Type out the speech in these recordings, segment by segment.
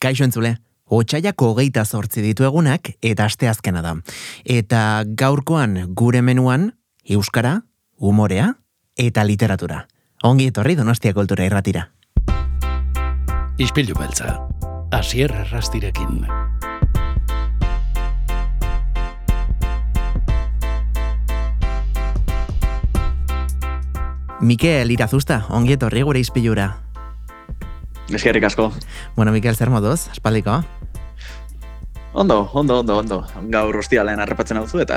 Kaixo entzule, Otsaiako hogeita zortzi ditu egunak eta asteazkena da. Eta gaurkoan gure menuan, euskara, humorea eta literatura. Ongi etorri donostia kultura irratira. Ispilu beltza, asier errastirekin. Mikel Irazusta, ongi etorri gure ispilura. Eskerrik asko. Bueno, Mikel, zer moduz, espaldiko? Ondo, ondo, ondo, ondo. Gaur ostiralean harrapatzen hau eta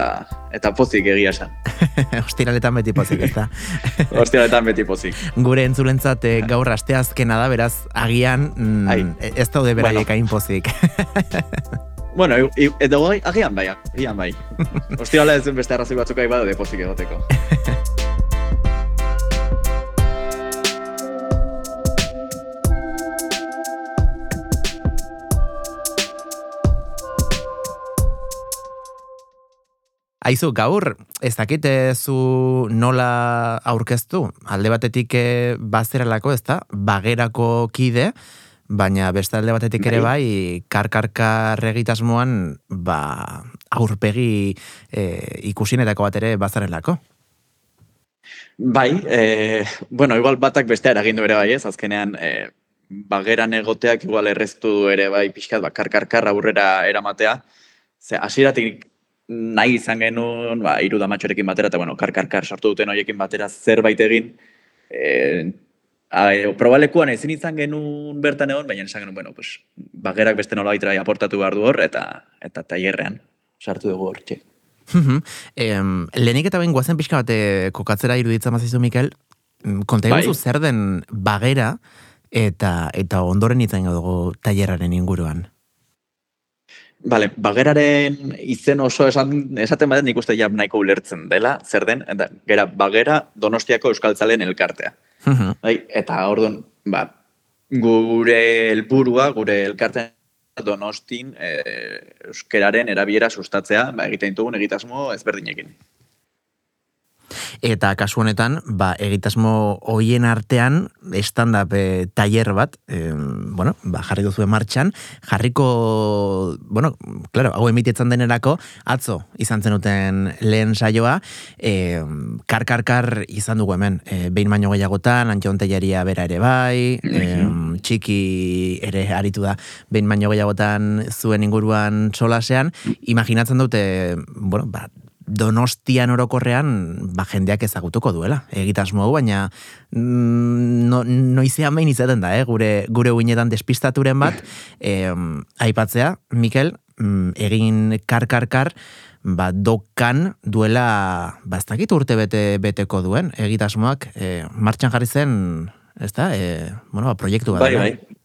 eta pozik egia esan. Ostiraletan beti pozik, ez da? Ostiraletan beti pozik. Gure entzulentzat eh, gaur asteazkena da, beraz, agian mm, ez daude beraiek hain pozik. Bueno, i- i- edo gai, agian bai, agian bai. Ostirala ez beste arrazoi batzuk bai badaude pozik egoteko. Aizu, gaur, ez dakit zu nola aurkeztu, alde batetik eh, bazeralako, ez da, bagerako kide, baina beste alde batetik ere bai, karkarkar egitasmoan, ba, aurpegi eh, ikusinetako bat ere bazarelako. Bai, eh, bueno, igual batak bestea eragin du ere bai ez, azkenean eh, bageran egoteak igual erreztu du ere bai pixkat, ba, karkarkar aurrera eramatea. Ze, hasieratik nahi izan genuen, ba, iru damatxorekin batera, eta bueno, karkarkar sartu duten hoiekin batera zerbait egin, eh, a, probalekuan ezin izan genuen bertan egon, baina esan genuen, bueno, pues, bagerak beste nola bai aportatu behar du hor, eta eta tailerrean sartu dugu hor, txe. Mhm. Em, lehenik eta behin guazen pixka bate kokatzera iruditzen mazizu, Mikel, mm, konta Bai. zer den bagera eta eta ondoren itzen dugu tailerraren inguruan. Bale, bageraren izen oso esan, esaten baden nik uste ja nahiko ulertzen dela, zer den, eta gera bagera donostiako euskaltzalen elkartea. Mhm. Bai, eta orduan, ba, gure helburua, gure elkartean donostin e, euskeraren erabiera sustatzea, ba, egiten ditugun egitasmo ezberdinekin. Eta kasu honetan, ba, egitasmo hoien artean, stand-up e, tailer bat, e, bueno, ba, jarri duzue martxan, jarriko, bueno, claro, hau emitetzen denerako, atzo izan zenuten lehen saioa, e, kar-kar-kar izan dugu hemen, e, behin baino gehiagotan, Antxon Teiaria bera ere bai, e, txiki ere aritu da, behin baino gehiagotan zuen inguruan solasean, imaginatzen dute, bueno, ba, Donostian orokorrean ba, jendeak ezagutuko duela. Egitasmo hau, baina mm, no, noizean behin izaten da, eh? gure, gure uinetan despistaturen bat, eh, aipatzea, Mikel, mm, egin kar-kar-kar, ba, dokan duela, ba, ez urte bete, beteko duen, egitasmoak, eh, martxan jarri zen, ez da, eh, bueno, ba, proiektu bat. Bai, dela. bai.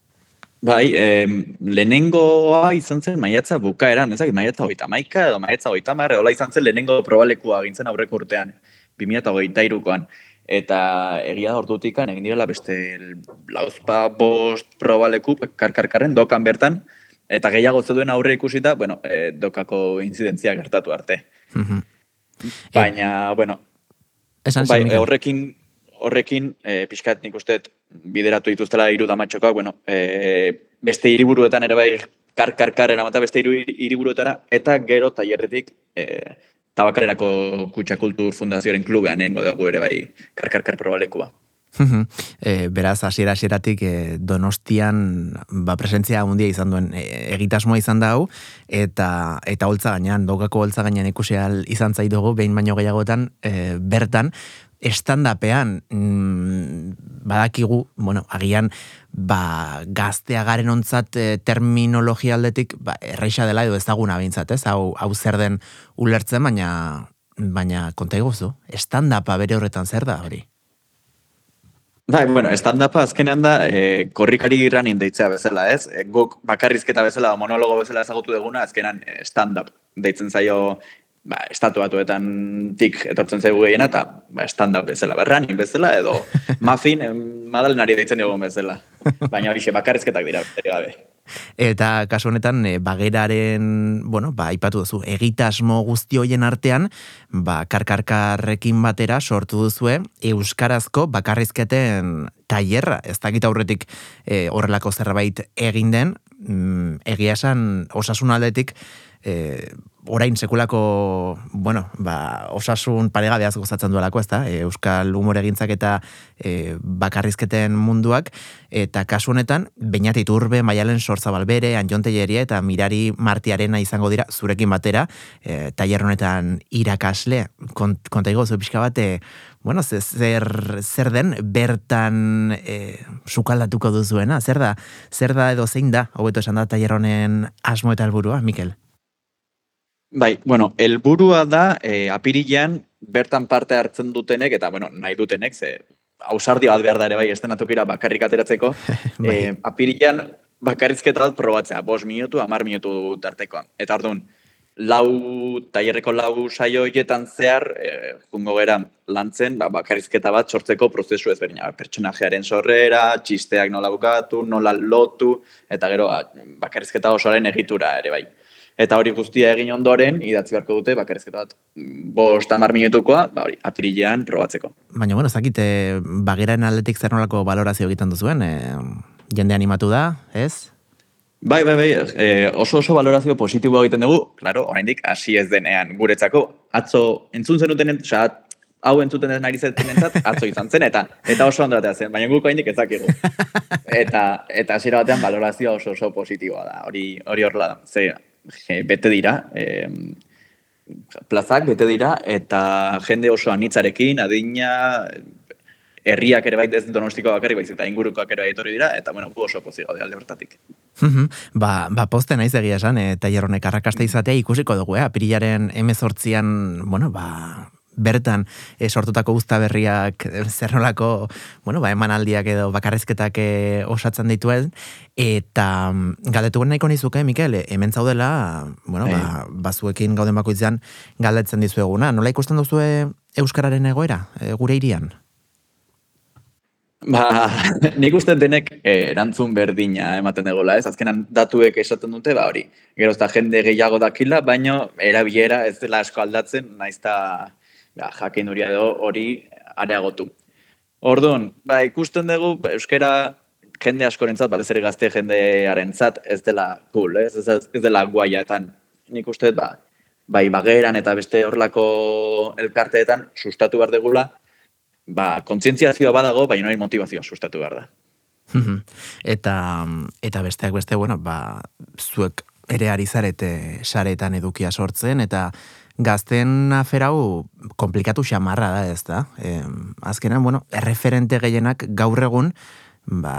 Bai, em, lehenengoa izan zen maiatza bukaeran, ezak, maiatza hogeita maika edo maiatza hogeita mar, hola izan zen lehenengo probalekua gintzen aurreko urtean, 2008 irukoan. Eta egia da ordutikan egin direla beste lauzpa bost probaleku karkarkarren dokan bertan, eta gehiago zeduen aurre ikusita, bueno, e, dokako inzidentzia gertatu arte. Mhm. Baina, bueno, Esan bai, horrekin, horrekin, e, pixkat nik uste bideratu dituztela hiru damatxokoak, bueno, e, beste hiriburuetan ere bai kar kar kar eramata beste hiru hiri- hiriburuetara eta gero tailerretik e, tabakarerako kutxa kultur fundazioaren klubean nengo dugu ere bai kar kar kar probalekua. E, beraz, hasiera hasieratik e, Donostian ba, presentzia handia izan duen e, egitasmoa izan da hau eta eta holtza gainean, dogako holtza gainean ikusi ahal izan zaitugu behin baino gehiagotan e, bertan estandapean mm, badakigu, bueno, agian ba, gaztea garen ontzat e, terminologia aldetik ba, erreixa dela edo ezaguna behintzat, ez? Hau, hau zer den ulertzen, baina baina konta iguzu, estandapa bere horretan zer da hori? Bai, bueno, stand-upa azkenean da e, korrikari running deitzea bezala, ez? E, guk bakarrizketa bezala, monologo bezala ezagutu duguna, azkenan e, stand-up deitzen zaio ba, estatu batuetan tik etortzen zaigu gehiena, eta ba, stand-up bezala, ba, running bezala, edo muffin, em, madalenari deitzen dugu bezala. Baina horixe, bakarrizketak dira, bere gabe. Eta kasu honetan, e, bageraren, bueno, ba, aipatu duzu, egitasmo guzti hoien artean, ba, karkarkarrekin batera sortu duzue, euskarazko bakarrizketen tailerra. Ez dakit aurretik e, horrelako zerbait egin den, mm, egia esan osasun aldetik, e, orain sekulako, bueno, ba, osasun paregabeaz gozatzen duelako, ezta? E, Euskal humor egintzak eta e, bakarrizketen munduak, eta kasu honetan, bainat iturbe, maialen sortzabalbere, anjon teieria eta mirari martiarena izango dira, zurekin batera, e, tailer honetan irakasle, kont, konta igozu pixka bate, bueno, zer, zer den bertan e, sukaldatuko duzuena, zer da, zer da edo zein da, hobeto esan da tailer honen asmo eta helburua, Mikel? Bai, bueno, helburua da e, apirilean bertan parte hartzen dutenek eta bueno, nahi dutenek ze ausardi bat behar da ere bai estenatokira bakarrik ateratzeko. bai. e, apirilean bakarrizketa bat probatzea, bos minutu, amar minutu tartekoan. Eta orduan, lau, tailerreko lau saio hietan zehar, e, jungo gera lantzen, ba, bakarrizketa bat sortzeko prozesu ezberdina. Pertsonajearen sorrera, txisteak nola bukatu, nola lotu, eta gero ba, bakarrizketa osoaren egitura ere bai. Eta hori guztia egin ondoren, idatzi beharko dute, bakarezketa bat, bost amar minutukoa, ba hori, apirilean probatzeko. Baina, bueno, zakite, bageraen aldetik zer nolako valorazio egiten duzuen, e, jende animatu da, ez? Bai, bai, bai, e, oso oso valorazio positiboa egiten dugu, claro, oraindik hasi ez denean guretzako, atzo entzun zenuten, oza, hau entzuten ez nari entzat, atzo izan zen, eta eta oso ondoratea zen, baina guk oraindik ezakigu. Eta, eta hasiera batean valorazioa oso oso positiboa da, hori hori horrela da, ze, bete dira, e, plazak bete dira, eta jende oso anitzarekin, adina, herriak ere baita ez donostiko bakarrik baiz, eta ingurukoak ere etorri dira, eta bueno, gu oso pozik gaude alde bertatik. ba, ba poste naiz egia esan, eta jarronek arrakasta izatea ikusiko dugu, eh? apirilaren emezortzian, bueno, ba, bertan e, sortutako guzta berriak e, zer nolako, bueno, ba, emanaldiak edo bakarrezketak e, osatzen dituen, eta mm, galdetu nahiko nizuke, Mikel, hemen zaudela, bueno, ba, bai. bazuekin gauden bakoitzean galdetzen dizueguna. Nola ikusten duzu Euskararen egoera, e, gure irian? Ba, nik uste denek erantzun berdina ematen egola, ez? Azkenan datuek esaten dute, ba hori, gero jende gehiago dakila, baino erabilera ez dela asko aldatzen, naizta ja, jakin hori edo hori areagotu. Orduan, ba, ikusten dugu, ba, euskera jende askorentzat, batez ere gazte jendearentzat ez dela cool, ez, ez, ez dela guaiatan. Nik uste, ba, bai bageran eta beste horlako elkarteetan sustatu behar degula, ba, kontzientziazioa badago, baina hori motivazioa sustatu behar da. eta, eta besteak beste, bueno, ba, zuek ere ari zarete saretan edukia sortzen, eta gazten aferau komplikatu xamarra da ez da. E, azkenan, bueno, erreferente gehienak gaur egun, ba,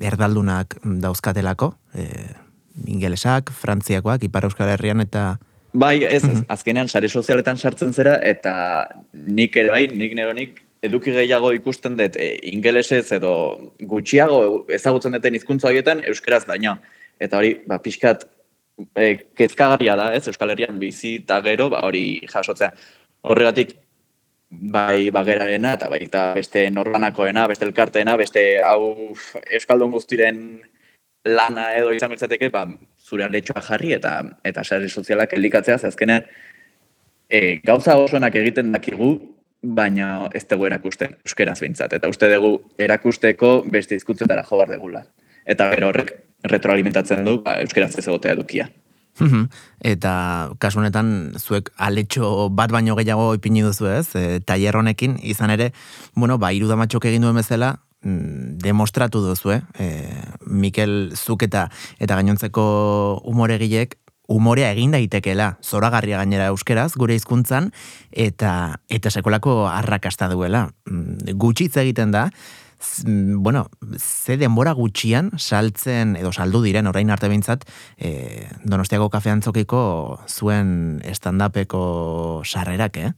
erdaldunak dauzkatelako, e, ingelesak, frantziakoak, ipar euskal herrian eta... Bai, ez, ez, azkenean, sare sozialetan sartzen zera, eta nik ere bai, nik nero nik, eduki gehiago ikusten dut e, ingelesez edo gutxiago ezagutzen duten hizkuntza horietan euskeraz daina. Eta hori, ba, pixkat, e, kezkagarria da, ez, Euskal Herrian bizi eta gero, ba, hori jasotzea. Horregatik, bai bagerarena, eta bai eta beste norbanakoena, beste elkarteena, beste hau Euskaldun guztiren lana edo izango izateke, ba, zure aletxoa jarri eta eta sare sozialak elikatzea, azkenean e, gauza osoenak egiten dakigu, baina ez dugu erakusten, euskeraz bintzat, eta uste dugu erakusteko beste izkutzetara jo bar degula. Eta gero horrek retroalimentatzen du ba, euskeraz ez egotea edukia. Eta kasu honetan zuek aletxo bat baino gehiago ipini duzu ez, e, tailer honekin izan ere, bueno, ba irudamatxok egin duen bezala, mm, demostratu duzu, eh? E, Mikel Zuk eta, eta gainontzeko umoregilek umorea egin daitekela, zoragarria gainera euskeraz, gure hizkuntzan eta eta sekolako arrakasta duela. Mm, gutxitz egiten da, bueno, ze denbora gutxian saltzen edo saldu diren orain arte behintzat e, Donostiako kafeantzokiko zuen estandapeko sarrerak, eh?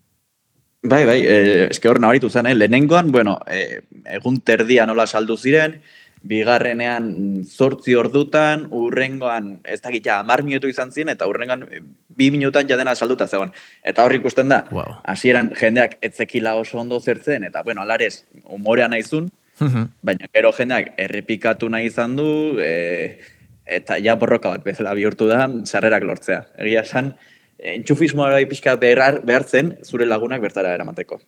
Bai, bai, e, eske hor nabaritu zen, eh? lehenengoan, bueno, e, egun terdia nola saldu ziren, bigarrenean zortzi ordutan, urrengoan, ez da gita, amar minutu izan ziren, eta urrengoan bi minutan jadena salduta zegoen. Eta hor ikusten da, hasieran jendeak etzekila oso ondo zertzen, eta bueno, alarez, umorean naizun, Baina gero jendeak errepikatu nahi izan du, e, eta ja borroka bat bezala bihurtu da, sarrerak lortzea. Egia esan, entxufismoa bai pixka behar, behartzen, zure lagunak bertara eramateko.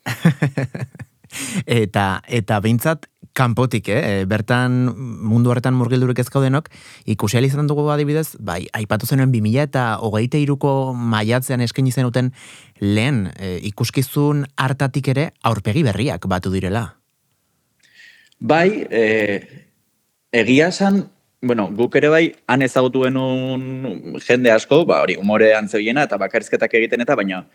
eta eta behintzat kanpotik, eh? bertan mundu horretan murgildurik ez gaudenok, ikusi izan dugu adibidez, bai, aipatu zenuen 2000 eta hogeite iruko maiatzean eskaini zenuten lehen e, ikuskizun hartatik ere aurpegi berriak batu direla. Bai, e, egia esan, bueno, guk ere bai, han ezagutu genuen jende asko, ba, hori, umorean zebiena eta bakarizketak egiten eta, baina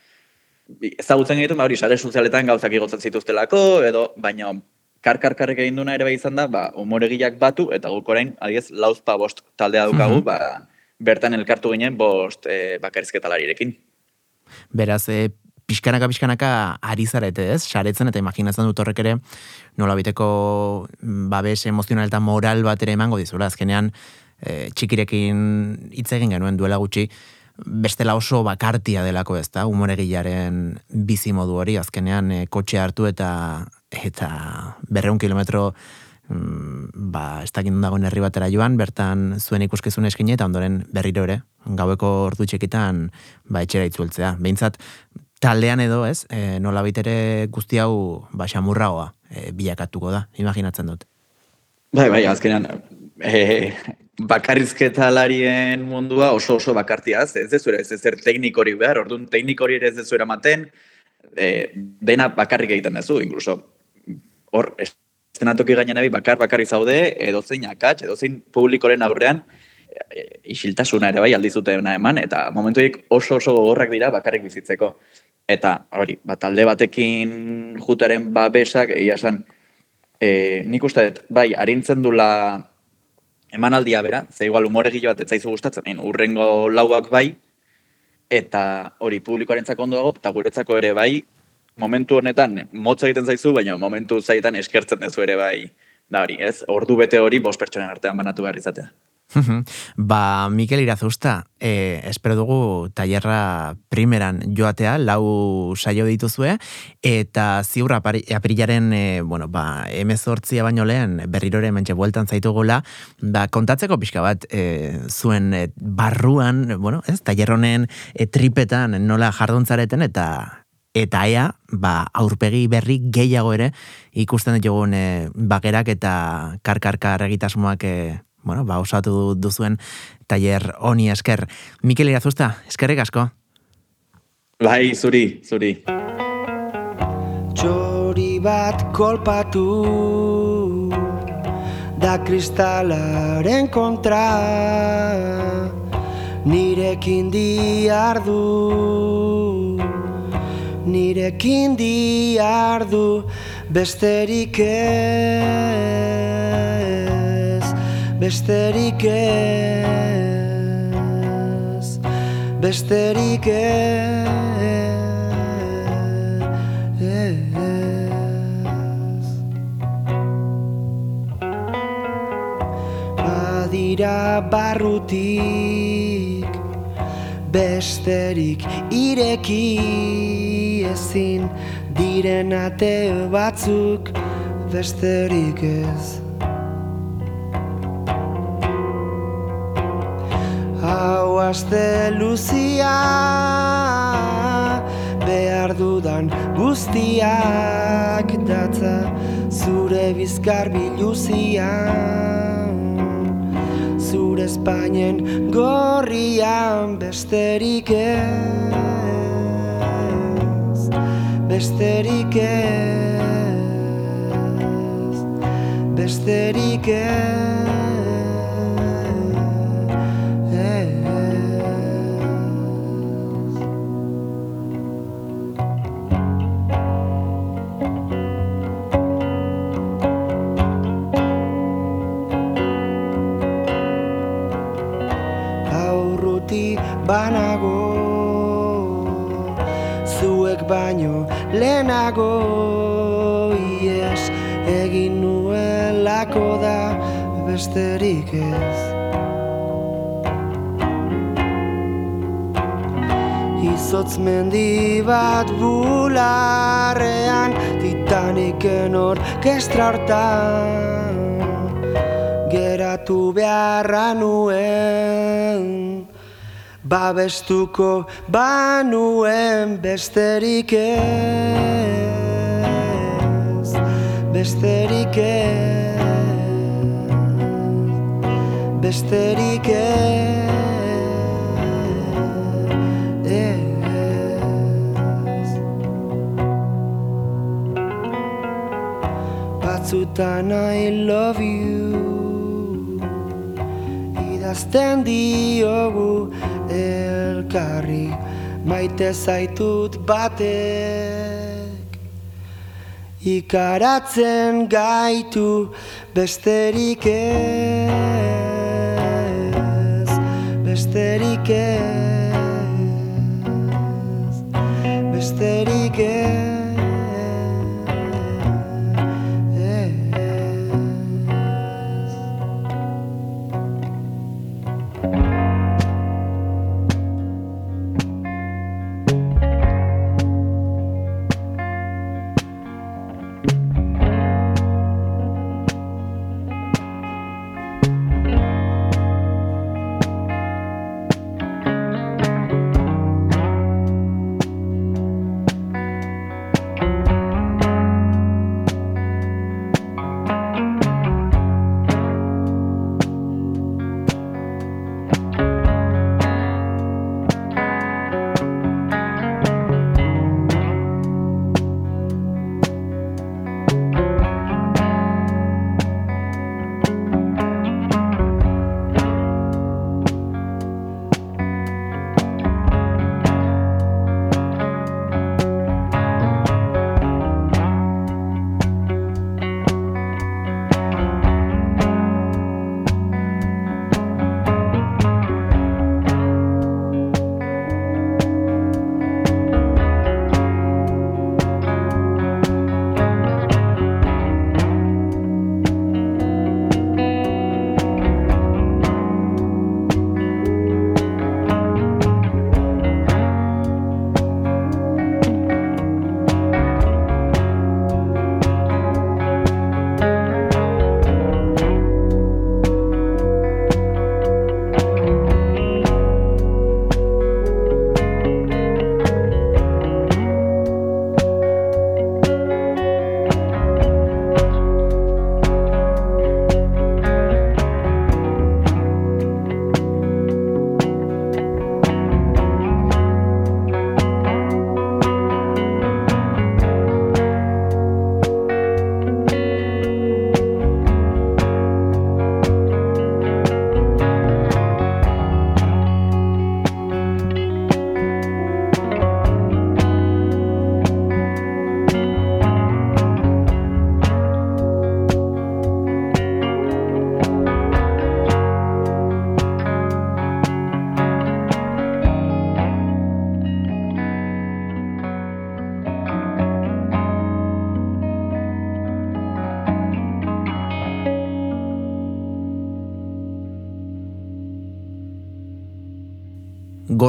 ezagutzen egiten, ba, hori, sare sozialetan gauzak igotzen zituztelako, edo, baina karkarkarrek egin duna ere bai izan da, ba, umoregiak batu, eta guk orain, adiez, lauzpa bost taldea dukagu, mm ba, bertan elkartu ginen bost e, bakarizketalarirekin. Beraz, e, pixkanaka pixkanaka ari zarete ez, saretzen eta imaginatzen dut horrek ere nola biteko babes emozional eta moral bat ere emango dizula, azkenean e, txikirekin hitz egin genuen duela gutxi, bestela oso bakartia delako ez da, umoregilaren bizi modu hori, azkenean e, kotxe hartu eta eta berreun kilometro mm, ba, ez dakit dagoen herri batera joan, bertan zuen ikuskizun eskine eta ondoren berriro ere, gaueko ordu txekitan ba, etxera itzultzea. Behintzat, taldean edo ez, e, nola bitere guzti hau ba, xamurragoa e, bilakatuko da, imaginatzen dut. Bai, bai, azkenean, e, bakarrizketalarien mundua oso oso bakartiaz, ez ez ez ez teknikori behar, orduan teknikori ere ez ez ematen, e, dena bakarrik egiten duzu, incluso hor, estenatoki gainen nabi bakar bakarri zaude, edo zein akatz, edo zein publikoren aurrean, e, isiltasuna ere bai aldizutena eman, eta momentu oso oso gogorrak dira bakarrik bizitzeko. Eta hori, bat alde batekin jutaren babesak, egia esan, e, nik uste dut, bai, harintzen dula emanaldia bera, ze igual umoregilo bat etzaizu gustatzen, urrengo lauak bai, eta hori publikoaren ondo dago, eta guretzako ere bai, momentu honetan, motza egiten zaizu, baina momentu zaitan eskertzen dezu ere bai, da hori, ez? Ordu bete hori, bost pertsonen artean banatu behar izatea. Ba, Mikel Irazusta, e, espero dugu tailerra primeran joatea, lau saio dituzue, eta ziur apirilaren, e, bueno, ba, emezortzia baino lehen, berrirore mentxe bueltan zaitugula, ba, kontatzeko pixka bat, e, zuen e, barruan, bueno, ez, tailerronen e, tripetan nola jarduntzareten, eta eta ea, ba, aurpegi berri gehiago ere, ikusten dut e, bagerak eta karkarkar egitasmoak e, bueno, ba, osatu duzuen taller honi esker. Mikel Irazusta, eskerrik asko? Bai, zuri, zuri. Txori bat kolpatu da kristalaren kontra nirekin diardu nirekin diardu besterik ez besterik ez, besterik ez. Badira barrutik, besterik ireki ezin, diren ate batzuk, besterik ez. Aste luzia behar dudan guztiak datza zure bizkar biluzia zure Espainien gorrian besterik ez besterik ez besterik ez lehenago ies egin nuelako da besterik ez. Izotz mendi bat bularrean Titaniken orkestra hortan Geratu beharra nuen. Babestuko banuen besterik ez besterik ez besterik ez batzutan I love you idazten diogu elkarri maite zaitut batek ikaratzen gaitu besterik ez besterik ez besterik ez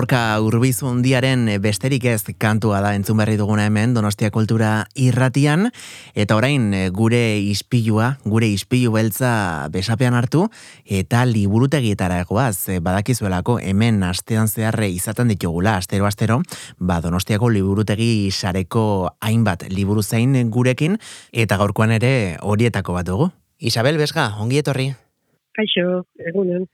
Gorka urbizu hundiaren besterik ez kantua da entzun berri duguna hemen Donostia Kultura irratian eta orain eh, gure ispilua, gure ispilu beltza besapean hartu eta liburutegietara egoaz eh, badakizuelako hemen astean zeharre izaten ditugula astero astero ba Donostiako liburutegi sareko hainbat liburu zein gurekin eta gaurkoan ere horietako bat dugu. Isabel Besga, ongi etorri. Kaixo, egunen.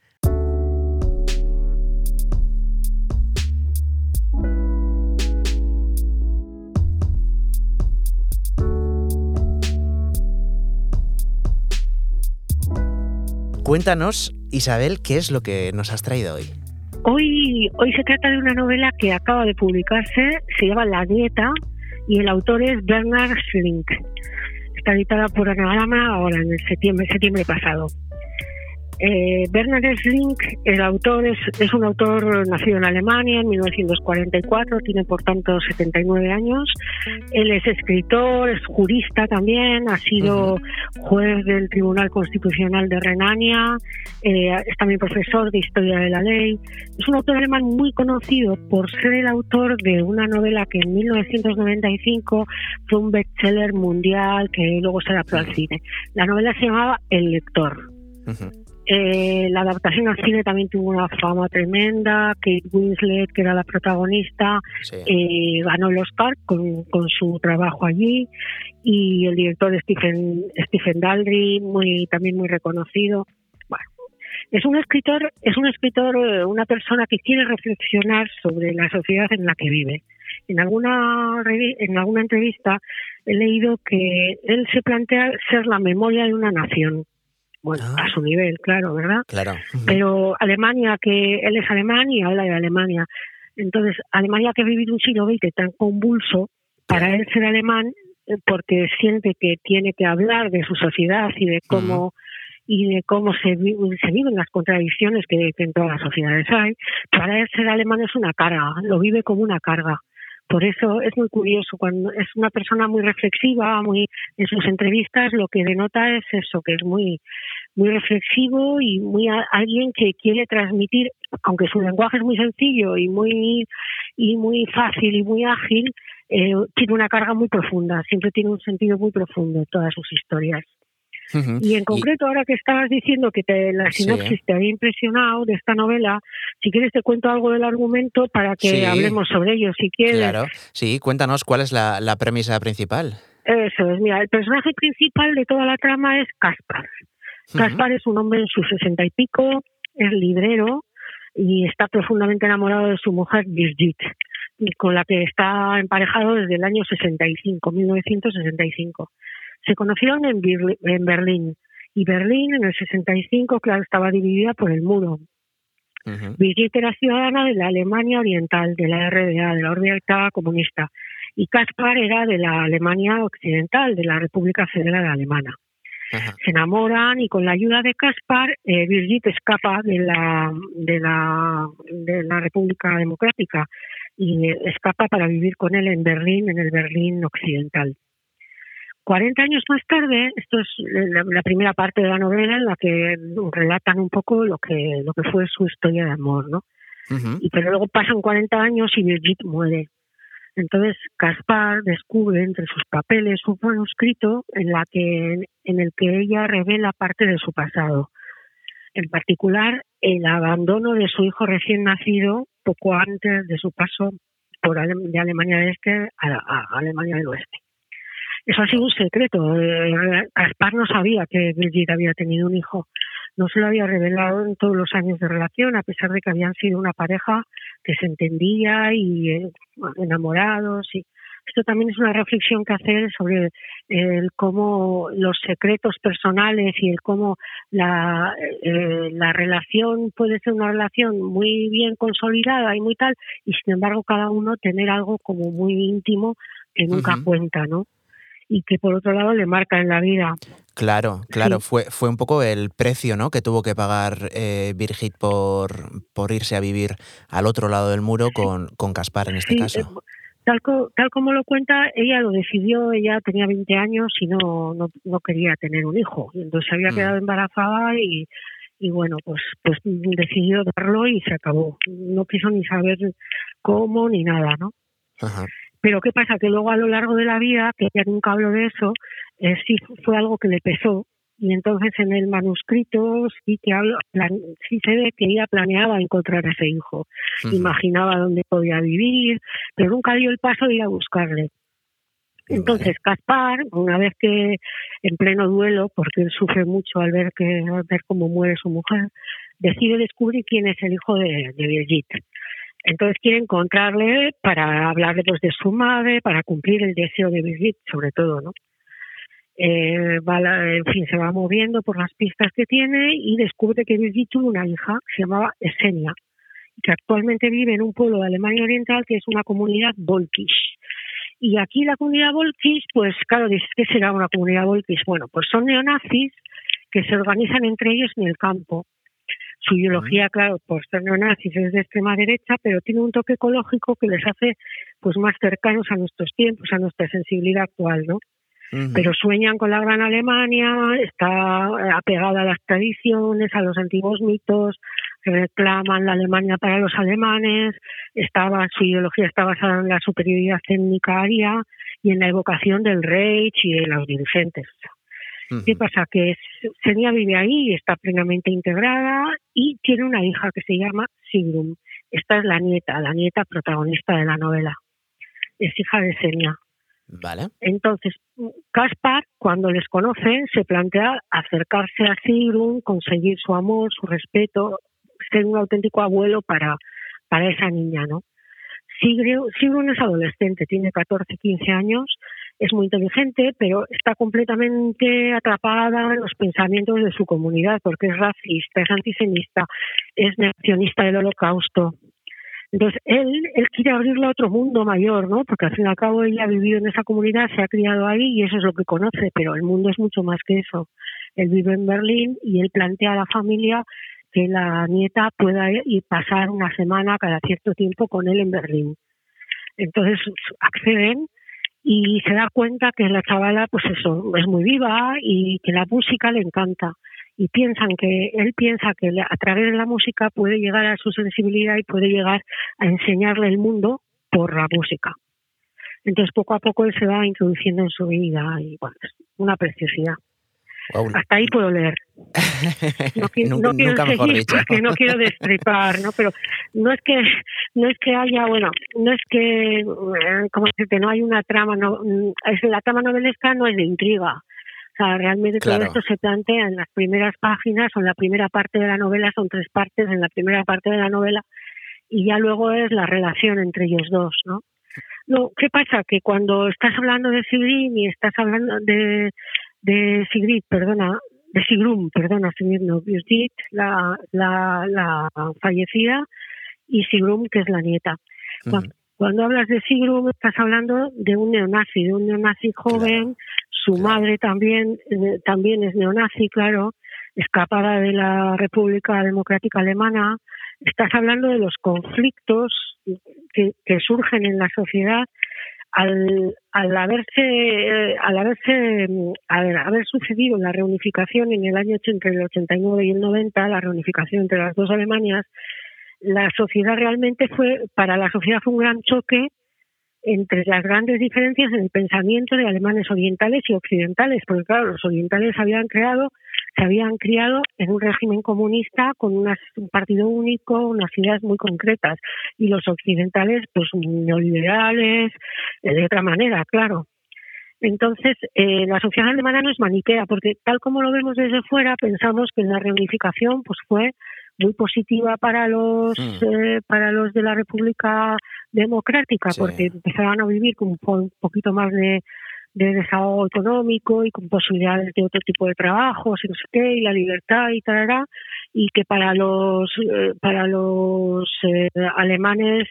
Cuéntanos, Isabel, ¿qué es lo que nos has traído hoy? Hoy, hoy se trata de una novela que acaba de publicarse, se llama La Dieta y el autor es Bernard Schlink. Está editada por Anagrama ahora en septiembre pasado. Eh, Bernard Schlink, el autor, es, es, un autor nacido en Alemania en 1944, tiene por tanto 79 años. Él es escritor, es jurista también, ha sido juez del Tribunal Constitucional de Renania, eh, es también profesor de Historia de la Ley. Es un autor alemán muy conocido por ser el autor de una novela que en 1995 fue un bestseller mundial que luego se adaptó al cine. La novela se llamaba El lector. Eh, la adaptación al cine también tuvo una fama tremenda. Kate Winslet, que era la protagonista, Sí. eh, ganó el Oscar con, con su trabajo allí. Y el director Stephen, Stephen Daldry, muy, también muy reconocido. Bueno, es un escritor, es un escritor, eh, una persona que quiere reflexionar sobre la sociedad en la que vive. En alguna, en alguna entrevista he leído que él se plantea ser la memoria de una nación. Bueno, Ah. a su nivel, claro, ¿verdad? Claro. Pero Alemania, que él es alemán y habla de Alemania. Entonces, Alemania que ha vivido un siglo XX tan convulso, para él ser alemán, eh, porque siente que tiene que hablar de su sociedad y de cómo y de cómo se, se viven las contradicciones que, que en todas las sociedades hay, para él ser alemán es una carga, lo vive como una carga. Por eso es muy curioso, cuando es una persona muy reflexiva, muy en sus entrevistas lo que denota es eso, que es muy muy reflexivo y muy a- alguien que quiere transmitir, aunque su lenguaje es muy sencillo y muy y muy fácil y muy ágil, eh, tiene una carga muy profunda, siempre tiene un sentido muy profundo todas sus historias. Y en concreto, ahora que estabas diciendo que te, la Sí. sinopsis te había impresionado de esta novela, si quieres te cuento algo del argumento para que Sí. hablemos sobre ello, si quieres. Claro. Sí, cuéntanos cuál es la, la premisa principal. Eso es, mira, el personaje principal de toda la trama es Caspar. Ujú. Caspar es un hombre en sus sesenta y pico, es librero y está profundamente enamorado de su mujer Birgit, con la que está emparejado desde el año 65, 1965. Se conocieron en, Birli- en Berlín y Berlín en el 65, claro, estaba dividida por el muro. Birgit era ciudadana de la Alemania Oriental, de la RDA, de la Oriental Comunista, y Caspar era de la Alemania Occidental, de la República Federal Alemana Ajá. se enamoran y con la ayuda de Caspar, eh, Birgit escapa de la, de, la, de la República Democrática y eh, escapa para vivir con él en Berlín, en el Berlín occidental. 40 años más tarde, esto es la, la primera parte de la novela en la que relatan un poco lo que, lo que fue su historia de amor, ¿no? Y pero luego pasan 40 años y Birgit muere. Entonces Caspar descubre entre sus papeles un manuscrito en la que en el que ella revela parte de su pasado. En particular, el abandono de su hijo recién nacido poco antes de su paso por Ale- de Alemania del Este a, a Alemania del Oeste. Eso ha sido un secreto. Eh, Caspar no sabía que Brigitte había tenido un hijo. No se lo había revelado en todos los años de relación, a pesar de que habían sido una pareja que se entendía y eh, enamorados. Y esto también es una reflexión que hacer sobre el cómo los secretos personales y el cómo la, eh, la relación puede ser una relación muy bien consolidada y muy tal, y sin embargo cada uno tener algo como muy íntimo que nunca cuenta, ¿no? Y que por otro lado le marca en la vida. Claro, claro, Sí. fue, fue un poco el precio ¿no? que tuvo que pagar eh, Birgit por, por irse a vivir al otro lado del muro con, con Caspar en este Sí, caso. eh, tal, co- tal como lo cuenta, ella lo decidió, ella tenía 20 años y no, no, no quería tener un hijo. Entonces se había Mm. quedado embarazada y, y bueno, pues, pues decidió darlo y se acabó. No quiso ni saber cómo ni nada, ¿no? Ajá. Pero ¿qué pasa? Que luego a lo largo de la vida, que ella nunca habló de eso, eh, sí fue algo que le pesó. Y entonces en el manuscrito sí que plan- sí se ve que ella planeaba encontrar a ese hijo imaginaba dónde podía vivir, pero nunca dio el paso de ir a buscarle. Entonces Caspar, una vez que en pleno duelo, porque él sufre mucho al ver que al ver cómo muere su mujer, decide descubrir quién es el hijo de, de Birgit. Entonces quiere encontrarle para hablarle pues de su madre, para cumplir el deseo de Birgit, sobre todo, ¿no? Eh, va la- en fin, se va moviendo por las pistas que tiene y descubre que Birgit tuvo una hija que se llamaba Esenia que actualmente vive en un pueblo de Alemania Oriental que es una comunidad volkisch. Y aquí la comunidad volkisch, pues claro, dices, ¿qué será una comunidad volkisch? Bueno, pues son neonazis que se organizan entre ellos en el campo. Su ideología, claro, por ser neonazis es de extrema derecha, pero tiene un toque ecológico que les hace pues más cercanos a nuestros tiempos, a nuestra sensibilidad actual, ¿no? Pero sueñan con la gran Alemania, está apegada a las tradiciones, a los antiguos mitos, reclaman la Alemania para los alemanes, estaba, su ideología está basada en la superioridad étnica aria y en la evocación del Reich y de los dirigentes. ¿Qué pasa? Que Senia vive ahí, está plenamente integrada y tiene una hija que se llama Sigrun. Esta es la nieta, la nieta protagonista de la novela. Es hija de Senia. Vale. Entonces, Caspar, cuando les conoce, se plantea acercarse a Sigrun, conseguir su amor, su respeto, ser un auténtico abuelo para, para esa niña, ¿no? Sigrun, Sigrun es adolescente, tiene 14, 15 años, es muy inteligente, pero está completamente atrapada en los pensamientos de su comunidad, porque es racista, es antisemita, es negacionista del holocausto. Entonces, él, él quiere abrirle a otro mundo mayor, ¿no? Porque al fin y al cabo ella ha vivido en esa comunidad, se ha criado ahí y eso es lo que conoce, pero el mundo es mucho más que eso. Él vive en Berlín y él plantea a la familia que la nieta pueda ir pasar una semana cada cierto tiempo con él en Berlín. Entonces acceden y se da cuenta que la chavala, pues eso, es muy viva y que la música le encanta. Y piensan que, él piensa que a través de la música puede llegar a su sensibilidad y puede llegar a enseñarle el mundo por la música. Entonces poco a poco él se va introduciendo en su vida y bueno, es una preciosidad. Wow. Hasta ahí puedo leer. No, qui- Nunca- no quiero nunca mejor seguir dicho. porque no quiero destripar, ¿no? Pero no es que no es que haya, bueno, no es que, eh, como decirte, no hay una trama, no, mm, es la trama novelesca no es de intriga. O sea, realmente Claro. todo esto se plantea en las primeras páginas o en la primera parte de la novela, son tres partes en la primera parte de la novela y ya luego es la relación entre ellos dos, ¿no? No, ¿qué pasa? Que cuando estás hablando de Sigrid y estás hablando de, de Sigrid, perdona, de Sigrun, perdona, Sigrid no, Judith, la, la, la fallecida, y Sigrun, que es la nieta. Cuando hablas de Sigrun, estás hablando de un neonazi, de un neonazi joven, su claro. madre también, eh, también es neonazi, claro, escapada de la República Democrática Alemana. Estás hablando de los conflictos que, que surgen en la sociedad al, al haberse al haberse al haber sucedido la reunificación en el año 80, entre el 89 y el 90 la reunificación entre las dos Alemanias la sociedad realmente fue para la sociedad fue un gran choque entre las grandes diferencias en el pensamiento de alemanes orientales y occidentales, porque claro, los orientales habían creado, se habían criado en un régimen comunista con unas- un partido único, unas ideas muy concretas, y los occidentales, pues neoliberales, eh, de otra manera, claro. Entonces, eh, la sociedad alemana no es maniquea, porque tal como lo vemos desde fuera, pensamos que la reunificación pues fue muy positiva para los Mm. eh, para los de la República Democrática, Sí. porque empezaban a vivir con un poquito más de, de desahogo económico y con posibilidades de otro tipo de trabajos y no sé qué, y la libertad y tal, y que para los eh, para los eh, alemanes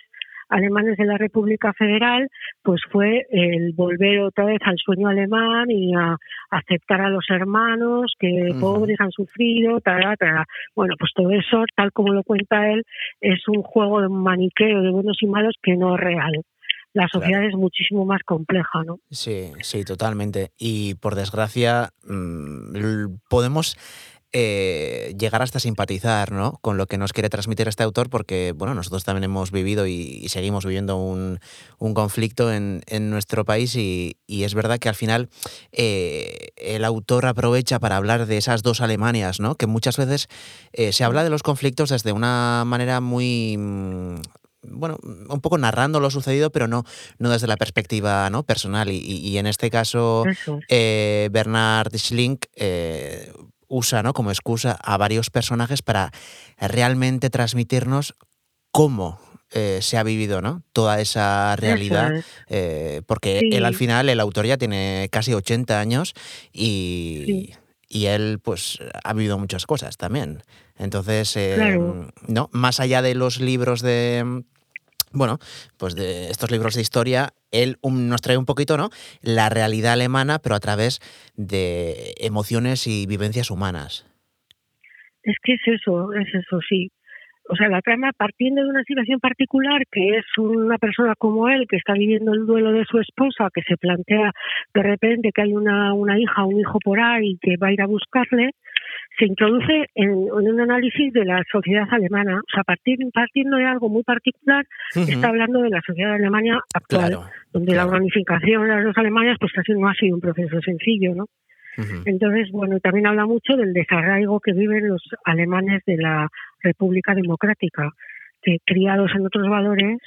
alemanes de la República Federal, pues fue el volver otra vez al sueño alemán y a aceptar a los hermanos que pobres han sufrido, tará, tará. Bueno, pues todo eso, tal como lo cuenta él, es un juego de maniqueo de buenos y malos que no es real. La sociedad es muchísimo más compleja, ¿no? Sí, sí, totalmente. Y por desgracia, mm, podemos eh, llegar hasta simpatizar ¿no? con lo que nos quiere transmitir este autor, porque bueno, nosotros también hemos vivido y, y seguimos viviendo un, un conflicto en, en nuestro país y, y es verdad que al final eh, el autor aprovecha para hablar de esas dos Alemanias, ¿no? que muchas veces eh, se habla de los conflictos desde una manera muy... bueno, un poco narrando lo sucedido, pero no, no desde la perspectiva ¿no? personal. Y, y- en este caso, eh, Bernard Schlink eh, usa ¿no? como excusa a varios personajes para realmente transmitirnos cómo eh, se ha vivido ¿no? toda esa realidad. Es. eh, porque Sí. él al final, el autor ya tiene casi 80 años y, Sí. y él pues ha vivido muchas cosas también. Entonces, eh, Claro. ¿no? más allá de los libros de, bueno, pues de estos libros de historia, él nos trae un poquito, ¿no? La realidad alemana, pero a través de emociones y vivencias humanas. Es que es eso, es eso, sí. O sea, la trama partiendo de una situación particular, que es una persona como él, que está viviendo el duelo de su esposa, que se plantea de repente que hay una, una hija, un hijo por ahí, que va a ir a buscarle, se introduce en, en un análisis de la sociedad alemana. O sea, partir, partiendo de algo muy particular, está hablando de la sociedad de Alemania actual, Claro. donde la unificación de las dos Alemanias pues casi no ha sido un proceso sencillo, ¿no? Entonces, bueno, también habla mucho del desarraigo que viven los alemanes de la República Democrática, que criados en otros valores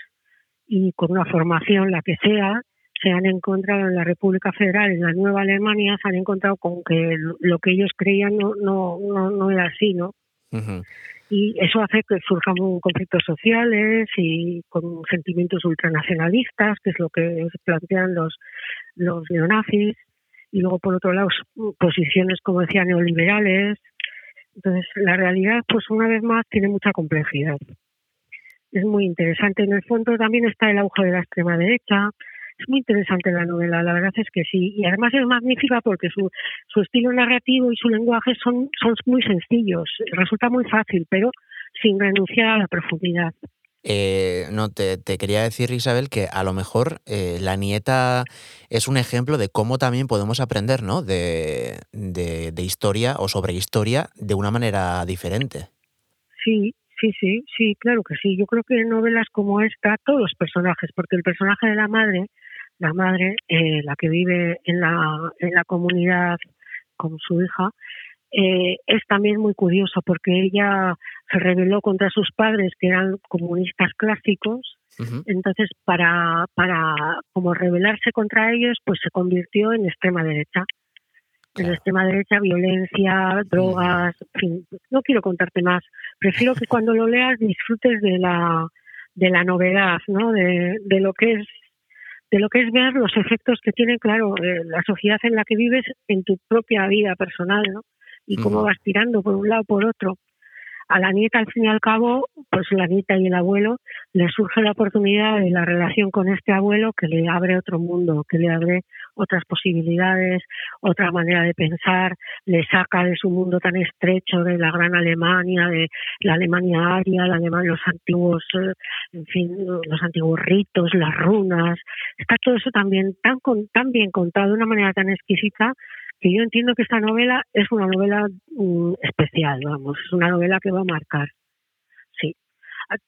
y con una formación, la que sea, se han encontrado en la República Federal, en la Nueva Alemania, se han encontrado con que lo que ellos creían no, no, no, no era así, ¿no? Y eso hace que surjan conflictos sociales y con sentimientos ultranacionalistas, que es lo que plantean los, los neonazis, y luego por otro lado posiciones, como decía, neoliberales. Entonces, la realidad, pues una vez más, tiene mucha complejidad. Es muy interesante. En el fondo también está el auge de la extrema derecha. Es muy interesante la novela, la verdad es que sí. Y además es magnífica porque su, su estilo narrativo y su lenguaje son, son muy sencillos. Resulta muy fácil, pero sin renunciar a la profundidad. Eh, no, te, quería decir, Isabel, que a lo mejor eh, la nieta es un ejemplo de cómo también podemos aprender, ¿no? De, de, de historia o sobre historia de una manera diferente. Sí, sí, sí, sí, claro que sí. Yo creo que en novelas como esta, todos los personajes, porque el personaje de la madre, la madre, eh, la que vive en la, en la comunidad con su hija, eh, es también muy curioso porque ella se rebeló contra sus padres que eran comunistas clásicos. Entonces para para como rebelarse contra ellos pues se convirtió en extrema derecha. En extrema derecha violencia drogas en fin. No quiero contarte más. Prefiero que cuando lo leas disfrutes de la de la novedad no de, de lo que es de lo que es ver los efectos que tiene claro eh, la sociedad en la que vives en tu propia vida personal no y cómo Ujú. vas tirando por un lado por otro a la nieta al fin y al cabo pues la nieta y el abuelo le surge la oportunidad de la relación con este abuelo que le abre otro mundo, que le abre otras posibilidades, otra manera de pensar, le saca de su mundo tan estrecho de la gran Alemania, de la Alemania aria, la Alemania, los antiguos, eh, en fin, los antiguos ritos, las runas. Está todo eso también tan, tan bien contado de una manera tan exquisita que yo entiendo que esta novela es una novela mm, especial, vamos, es una novela que va a marcar. Sí.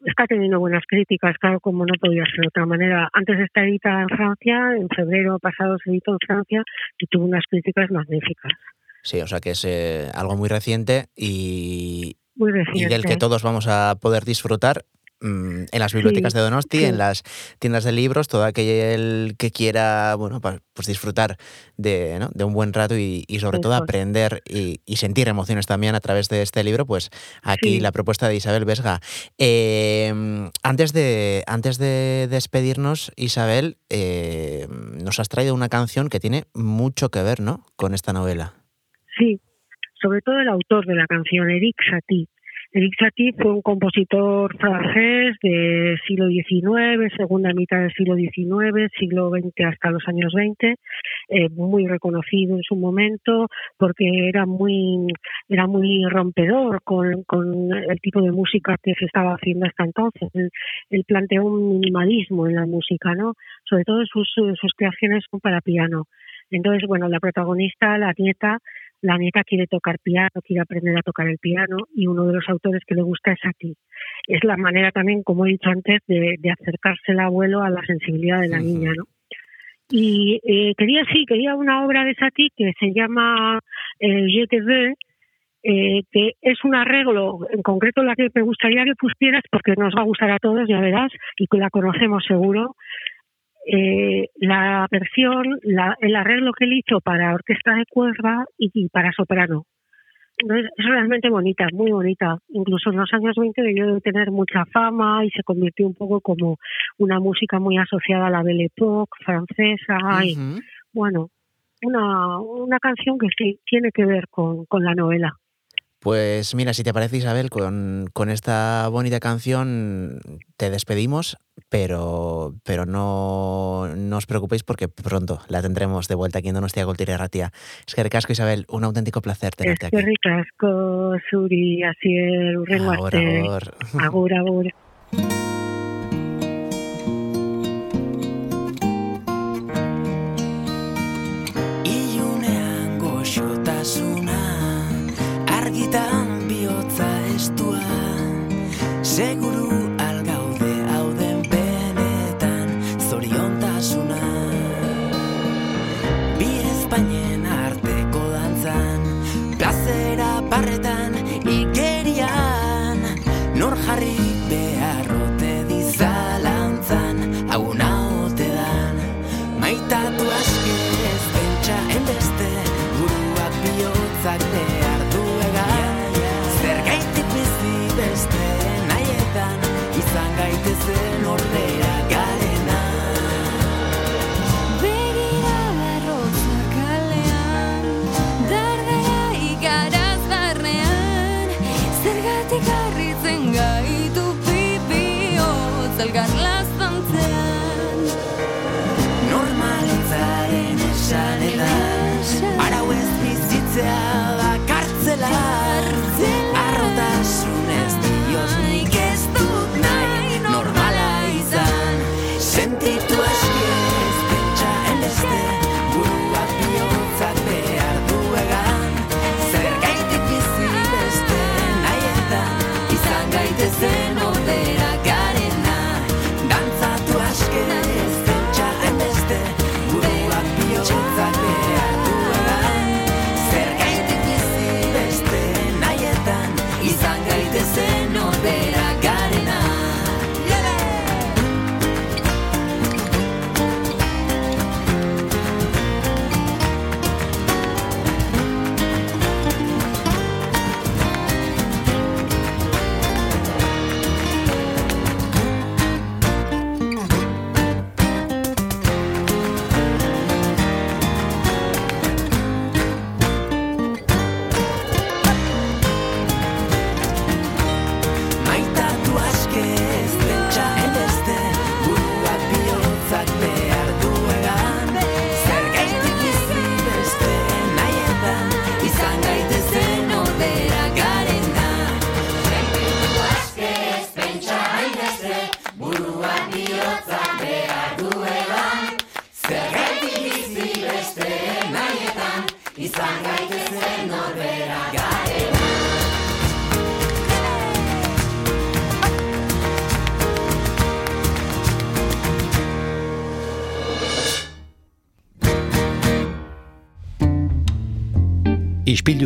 Está teniendo buenas críticas, claro, como no podía ser de otra manera. Antes está editada en Francia, en febrero pasado se editó en Francia y tuvo unas críticas magníficas. Sí, o sea que es eh, algo muy reciente y, Muy y reciente. del que todos vamos a poder disfrutar en las bibliotecas Sí, de Donosti, sí. en las tiendas de libros, todo aquel que quiera, bueno, pues disfrutar de, ¿no? de un buen rato y, y sobre todo Eso aprender y, y sentir emociones también a través de este libro, pues aquí Sí. la propuesta de Isabel Vesga. Eh, antes, de, antes de despedirnos, Isabel, eh, nos has traído una canción que tiene mucho que ver, ¿no? Con esta novela. Sí, sobre todo el autor de la canción, Eric Satie. Eric Satie fue un compositor francés del siglo XIX, segunda mitad del siglo XIX, siglo XX hasta los años 20, eh, muy reconocido en su momento porque era muy era muy rompedor con, con el tipo de música que se estaba haciendo hasta entonces. Él, planteó un minimalismo en la música, ¿no? Sobre todo sus, sus creaciones son para piano. Entonces, bueno, la protagonista, la nieta, la nieta quiere tocar piano, quiere aprender a tocar el piano y uno de los autores que le gusta es Satie. Es la manera también, como he dicho antes, de, de acercarse el abuelo a la sensibilidad de la niña, ¿no? Y eh, quería, sí, quería una obra de Satie que se llama eh, Je te veux, eh, que es un arreglo, en concreto la que me gustaría que pusieras, porque nos va a gustar a todos, ya verás, y que la conocemos seguro, eh, la versión, la, el arreglo que él hizo para orquesta de cuerda y, y para soprano. Entonces, es realmente bonita, muy bonita. Incluso en los años 20 debió de tener mucha fama y se convirtió un poco como una música muy asociada a la Belle Époque francesa. Y, bueno, una, una canción que sí tiene que ver con, con la novela. Pues mira, si te parece Isabel, con, con esta bonita canción te despedimos, pero, pero no, no os preocupéis porque pronto la tendremos de vuelta aquí en Donostia Cultura Ratia. Es que recasco Isabel, un auténtico placer Es tenerte que aquí. ricasco, Suri, Asier, urrengo Ahora, arte. ahora. Agur, agur. Seguro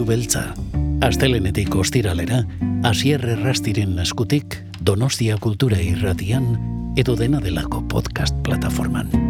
beltza. Astelenetik ostiralera, asierre rastiren eskutik, donostia kultura irratian, edo dena delako podcast. Podcast plataforman.